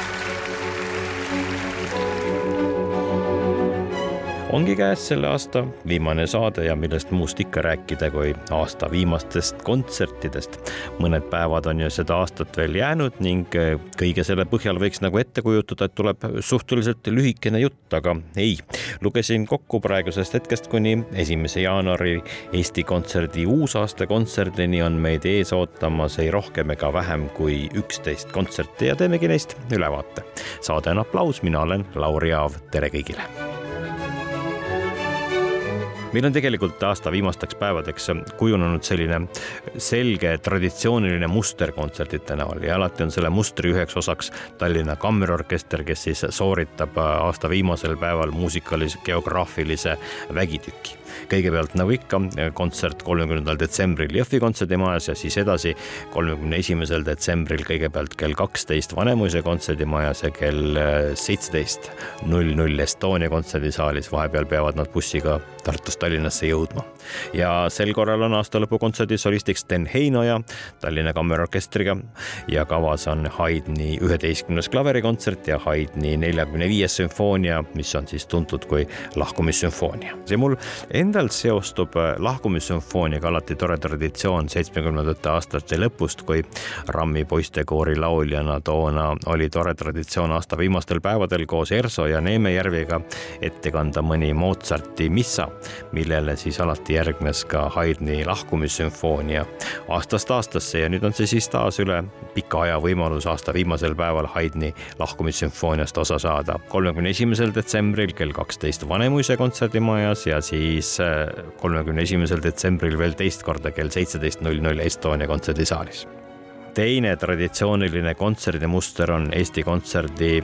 どうぞ。Ongi käes selle aasta viimane saade ja millest muust ikka rääkida kui aasta viimastest kontsertidest. mõned päevad on ju seda aastat veel jäänud ning eh, kõige selle põhjal võiks nagu ette kujutada, et tuleb suhteliselt lühikene jutt, aga ei. lugesin kokku praegusest hetkest kuni esimese jaanuari Eesti Kontserdi uusaasta kontserdini on meid ees ootamas ei rohkem ega vähem kui üksteist kontserti ja teemegi neist ülevaate. saade on aplaus, mina olen Lauri Aav, tere kõigile meil on tegelikult aasta viimasteks päevadeks kujunenud selline selge traditsiooniline muster kontsertide näol ja alati on selle mustri üheks osaks Tallinna Kammerorkester, kes siis sooritab aasta viimasel päeval muusikalise geograafilise vägitüki kõigepealt nagu ikka kontsert kolmekümnendal detsembril Jõhvi kontserdimajas ja siis edasi kolmekümne esimesel detsembril kõigepealt kell kaksteist Vanemuise kontserdimajas ja kell seitseteist null null Estonia kontserdisaalis. vahepeal peavad nad bussiga Tartust Tallinnasse jõudma ja sel korral on aastalõpukontserdi solistiks Sten Heinoja Tallinna Kammerorkestriga ja kavas on Haydni üheteistkümnes klaverikontsert ja Haydni neljakümne viies sümfoonia, mis on siis tuntud kui lahkumissümfoonia. see mul endal seostub lahkumissümfooniaga alati tore traditsioon seitsmekümnendate aastate lõpust, kui Rammi poistekoori lauljana toona oli tore traditsioon aasta viimastel päevadel koos Erso ja Neeme Järviga ette kanda mõni Mozarti missa, millele siis alati järgnes ka Haydni lahkumissümfoonia aastast aastasse ja nüüd on see siis taas üle pika aja võimalus aasta viimasel päeval Haydni lahkumissümfooniast osa saada. kolmekümne esimesel detsembril kell kaksteist Vanemuise kontserdimajas ja siis äh, kolmekümne esimesel detsembril veel teist korda kell seitseteist null null Estonia kontserdisaalis teine traditsiooniline kontserdimuster on Eesti Kontserdi,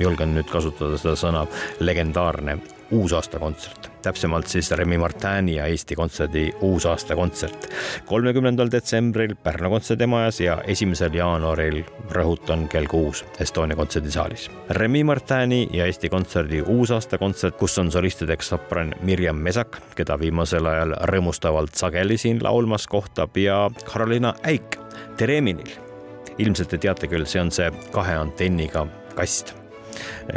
julgen nüüd kasutada seda sõna, legendaarne uusaastakontsert, täpsemalt siis Remi Martini ja Eesti Kontserdi uusaastakontsert. kolmekümnendal detsembril Pärnu kontserdimajas ja esimesel jaanuaril, rõhutan, kell kuus Estonia kontserdisaalis. Remi Martini ja Eesti Kontserdi uusaastakontsert, kus on solistideks sopran Mirjam Mesak, keda viimasel ajal rõõmustavalt sageli siin laulmas kohtab ja Karolina Äik Tereminil. ilmselt te teate küll, see on see kahe antenniga kast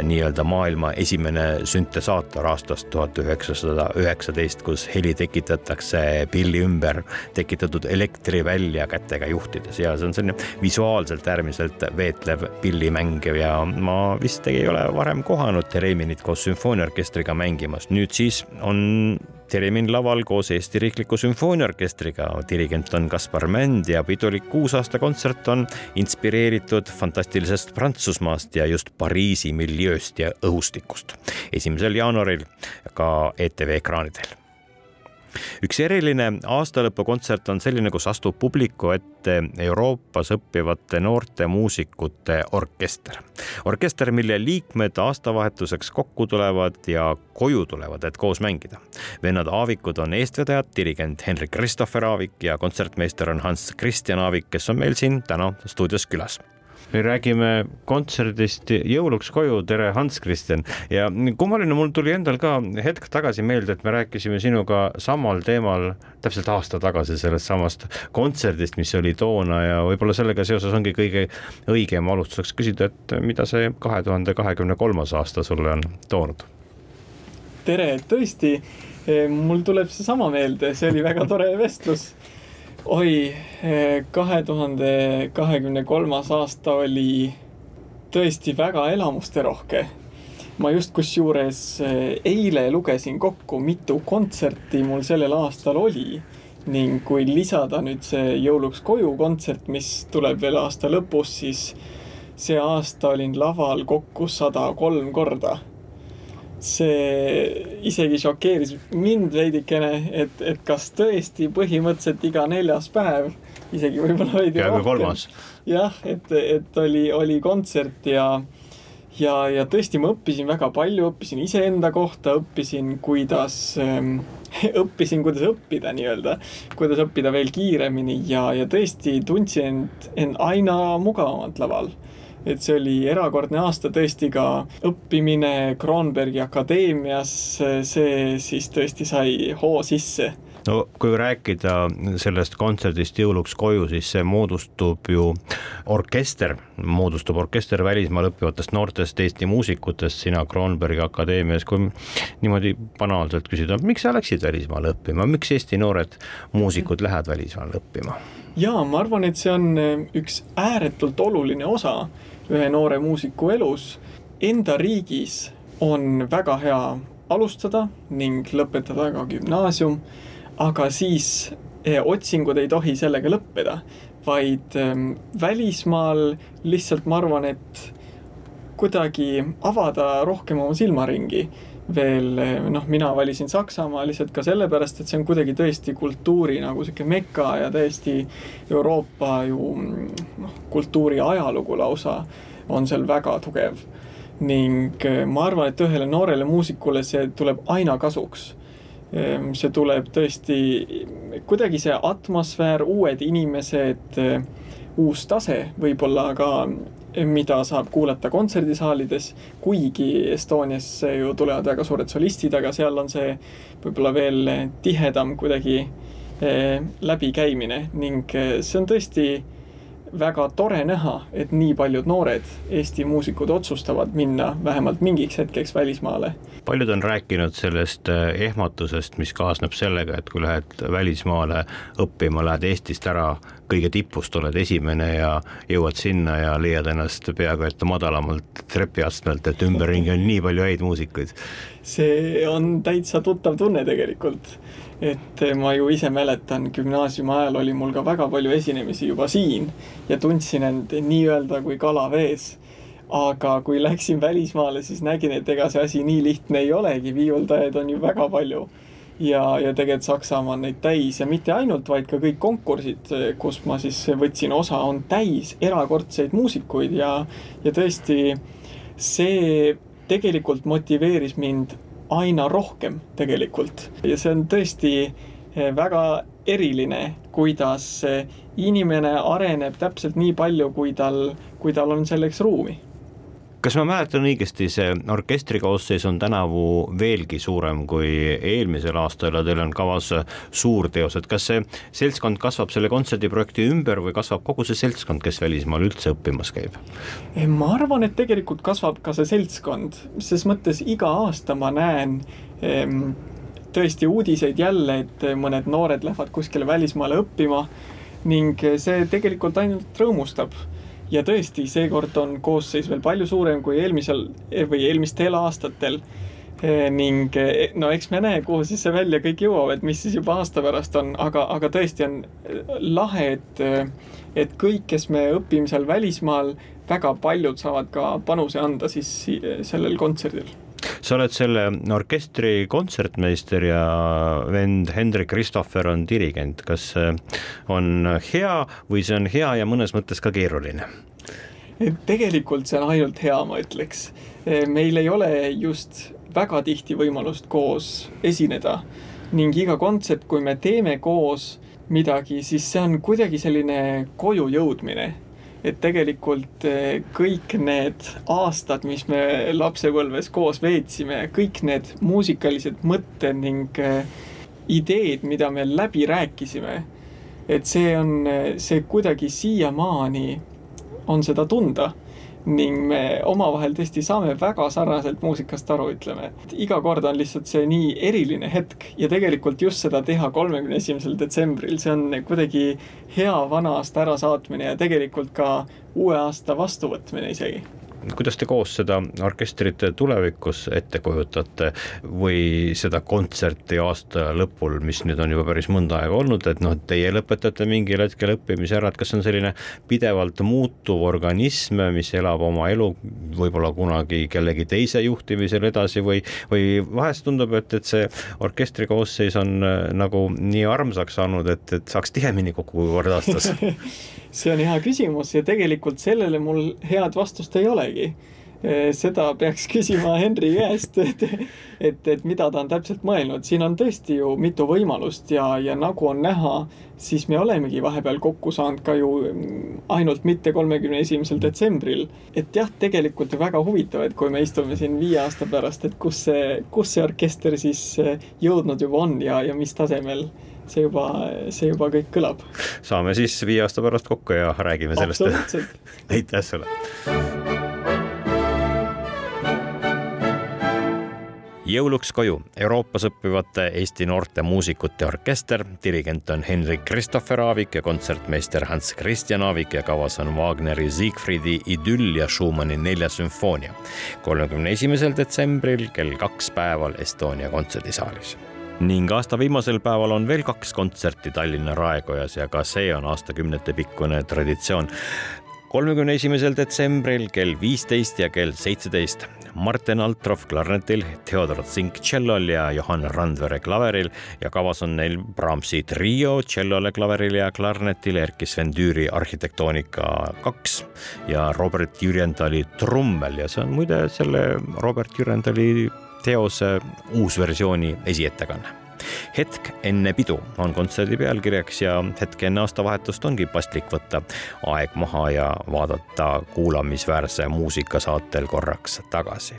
nii-öelda maailma esimene süntesaator aastast tuhat üheksasada üheksateist, kus heli tekitatakse pilli ümber tekitatud elektrivälja kätega juhtides ja see on selline visuaalselt äärmiselt veetlev pillimäng ja ma vist ei ole varem kohanud Tereminit koos sümfooniaorkestriga mängimas. nüüd siis on Teremin laval koos Eesti Riikliku Sümfooniaorkestriga. dirigent on Kaspar Mänd ja pidulik uusaastakontsert on inspireeritud fantastilisest Prantsusmaast ja just Pariisi miljööst ja õhustikust. esimesel jaanuaril ka ETV ekraanidel üks eriline aastalõpukontsert on selline, kus astub publiku ette Euroopas õppivate noorte muusikute orkester. orkester, mille liikmed aastavahetuseks kokku tulevad ja koju tulevad, et koos mängida. vennad Aavikud on eestvedajad, dirigent Henrik Christopher Aavik ja kontsertmeister on Hans Christian Aavik, kes on meil siin täna stuudios külas me räägime kontserdist Jõuluks koju, tere, Hans Kristjan. ja kummaline, mul tuli endal ka hetk tagasi meelde, et me rääkisime sinuga samal teemal täpselt aasta tagasi sellest samast kontserdist, mis oli toona ja võib-olla sellega seoses ongi kõige õigem alustuseks küsida, et mida see kahe tuhande kahekümne kolmas aasta sulle on toonud? tere, tõesti, mul tuleb seesama meelde, see oli väga tore vestlus oi, eh, kahe tuhande kahekümne kolmas aasta oli tõesti väga elamusterohke. ma just kusjuures eh, eile lugesin kokku, mitu kontserti mul sellel aastal oli ning kui lisada nüüd see Jõuluks koju kontsert, mis tuleb veel aasta lõpus, siis see aasta olin laval kokku sada kolm korda see isegi šokeeris mind veidikene, et, et kas tõesti põhimõtteliselt iga neljas päev, isegi võib-olla veidi rohkem. kolmas. jah, et, et oli, oli kontsert ja ja, ja tõesti, ma õppisin väga palju, õppisin iseenda kohta, õppisin, kuidas ähm, õppisin, kuidas õppida nii-öelda, kuidas õppida veel kiiremini ja, ja tõesti tundsin end, end aina mugavamalt laval et see oli erakordne aasta tõesti ka õppimine Kroonbergi akadeemias, see siis tõesti sai hoo sisse. No kui rääkida sellest kontserdist Jõuluks koju, siis see moodustub ju orkester, moodustub orkester välismaal õppivatest noortest Eesti muusikutest, sina Kroonbergi akadeemias, kui niimoodi banaalselt küsida, miks sa läksid välismaale õppima, miks Eesti noored muusikud lähevad välismaale õppima? Jaa, ma arvan, et see on üks ääretult oluline osa ühe noore muusiku elus. Enda riigis on väga hea alustada ning lõpetada ka gümnaasium, aga siis eh, otsingud ei tohi sellega lõppeda, vaid ähm, välismaal lihtsalt ma arvan, et kuidagi avada rohkem oma silmaringi veel noh, mina valisin Saksamaa lihtsalt ka sellepärast, et see on kuidagi tõesti kultuuri nagu sihuke meka ja täiesti Euroopa ju noh, kultuuri ajalugu lausa on seal väga tugev. ning eh, ma arvan, et ühele noorele muusikule see tuleb aina kasuks. Ehm, see tuleb tõesti kuidagi see atmosfäär, uued inimesed, eh, uus tase võib-olla ka mida saab kuulata kontserdisaalides, kuigi Estoniasse ju tulevad väga suured solistid, aga seal on see võib-olla veel tihedam kuidagi eh, läbikäimine ning see on tõesti väga tore näha, et nii paljud noored Eesti muusikud otsustavad minna vähemalt mingiks hetkeks välismaale. paljud on rääkinud sellest eh, ehmatusest, mis kaasneb sellega, et kui lähed välismaale õppima, lähed Eestist ära, kõige tipust oled esimene ja jõuad sinna ja leiad ennast peaaegu et madalamalt trepiastmelt, et ümberringi on nii palju häid muusikuid. see on täitsa tuttav tunne tegelikult et ma ju ise mäletan, gümnaasiumi ajal oli mul ka väga palju esinemisi juba siin ja tundsin end nii-öelda kui kala vees. aga kui läksin välismaale, siis nägin, et ega see asi nii lihtne ei olegi, viiuldajaid on ju väga palju. Ja, ja tegelikult Saksamaa on neid täis ja mitte ainult, vaid ka kõik konkursid, kus ma siis võtsin osa, on täis erakordseid muusikuid ja, ja tõesti see tegelikult motiveeris mind aina rohkem tegelikult. Ja see on tõesti eh, väga eriline, kuidas eh, inimene areneb täpselt nii palju, kui tal, kui tal on selleks ruumi kas ma mäletan õigesti, see orkestri koosseis on tänavu veelgi suurem kui eelmisel aastal ja teil on kavas suurteosed, kas see seltskond kasvab selle kontserdiprojekti ümber või kasvab kogu see seltskond, kes välismaal üldse õppimas käib? Ma arvan, et tegelikult kasvab ka see seltskond, ses mõttes iga aasta ma näen ehm, tõesti uudiseid jälle, et mõned noored lähevad kuskile välismaale õppima ning see tegelikult ainult rõõmustab ja tõesti, seekord on koosseis veel palju suurem kui eelmisel või eelmistel aastatel. Eh, ning eh, no eks me näe, kuhu siis see välja kõik jõuab, et mis siis juba aasta pärast on, aga, aga tõesti on eh, lahe, et, et kõik, kes me õpime seal välismaal, väga paljud saavad ka panuse anda siis sellel kontserdil sa oled selle orkestri kontsertmeister ja vend Hendrik Christopher on dirigent, kas on hea või see on hea ja mõnes mõttes ka keeruline? tegelikult see on ainult hea, ma ütleks. meil ei ole just väga tihti võimalust koos esineda ning iga kontsert, kui me teeme koos midagi, siis see on kuidagi selline koju jõudmine et tegelikult eh, kõik need aastad, mis me lapsepõlves koos veetsime, kõik need muusikalised mõtted ning eh, ideed, mida me läbi rääkisime, et see on, eh, see kuidagi siiamaani on seda tunda ning me omavahel tõesti saame väga sarnaselt muusikast aru, ütleme, iga kord on lihtsalt see nii eriline hetk ja tegelikult just seda teha kolmekümne esimesel detsembril, see on kuidagi hea vana aasta ärasaatmine ja tegelikult ka uue aasta vastuvõtmine isegi kuidas te koos seda orkestrit tulevikus ette kujutate või seda kontserti aasta lõpul, mis nüüd on juba päris mõnda aega olnud, et noh, teie lõpetate mingil hetkel õppimise ära, et kas see on selline pidevalt muutuv organism, mis elab oma elu võib-olla kunagi kellegi teise juhtimisel edasi või, või vahest tundub, et, et see orkestri koosseis on äh, nagu nii armsaks saanud, et, et saaks tihemini kokku kord aastas? See on hea küsimus ja tegelikult sellele mul head vastust ei olegi. seda peaks küsima Henri käest, et, et, et mida ta on täpselt mõelnud, siin on tõesti ju mitu võimalust ja, ja nagu on näha, siis me olemegi vahepeal kokku saanud ka ju ainult mitte kolmekümne esimesel detsembril. et jah, tegelikult ju väga huvitav, et kui me istume siin viie aasta pärast, et kus see, kus see orkester siis jõudnud juba on ja, ja mis tasemel see juba, see juba kõik kõlab. saame siis viie aasta pärast kokku ja räägime sellest. aitäh sulle jõuluks koju. Euroopas õppivate Eesti noorte muusikute orkester, dirigent on Henrik Christopher Aavik ja kontsertmeister Hans Christian Aavik ja kavas on Wagneri Siegfriedi idüll ja Schumanni neljas sümfoonia. kolmekümne esimesel detsembril kell kaks päeval Estonia kontserdisaalis. Ning aasta viimasel päeval on veel kaks kontserti Tallinna Raekojas ja ka see on aastakümnete pikkune traditsioon kolmekümne esimesel detsembril kell viisteist ja kell seitseteist Martin Altrov klarnetil, Theodor Zink tšellol ja Johan Randvere klaveril ja kavas on neil Brahmsi trio tšellole, klaverile ja klarnetile, Erkki Sven Tüüri arhitektoonika kaks ja Robert Jürjendali trummel ja see on muide selle Robert Jürjendali teose uusversiooni esiettekanne hetk enne pidu on kontserdi pealkirjaks ja hetk enne aastavahetust ongi paslik võtta aeg maha ja vaadata kuulamisväärse muusika saatel korraks tagasi.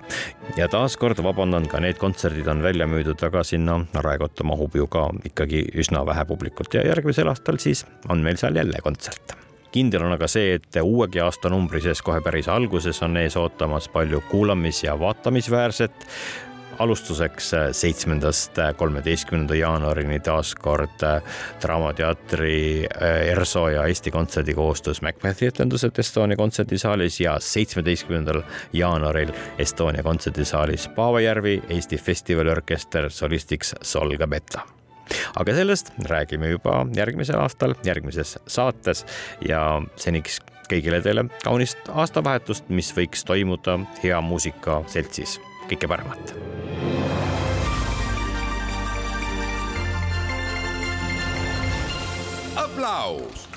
ja taaskord vabandan, ka need kontserdid on välja müüdud, aga sinna Raekotta mahub ju ka ikkagi üsna vähe publikut ja järgmisel aastal siis on meil seal jälle kontsert kindel on aga see, et uuegi aastanumbri sees kohe päris alguses on ees ootamas palju kuulamis- ja vaatamisväärset alustuseks äh, seitsmendast äh, kolmeteistkümnenda jaanuarini taas kord äh, Draamateatri ERSO ja Eesti Kontserdi koostöös Macbethi etendused Estonia kontserdisaalis ja seitsmeteistkümnendal jaanuaril Estonia kontserdisaalis Paavajärvi Eesti Festivaliorkester solistiks Sol Gabetta aga sellest räägime juba järgmisel aastal, järgmises saates ja seniks kõigile teile kaunist aastavahetust, mis võiks toimuda hea muusika seltsis. kõike paremat aplaus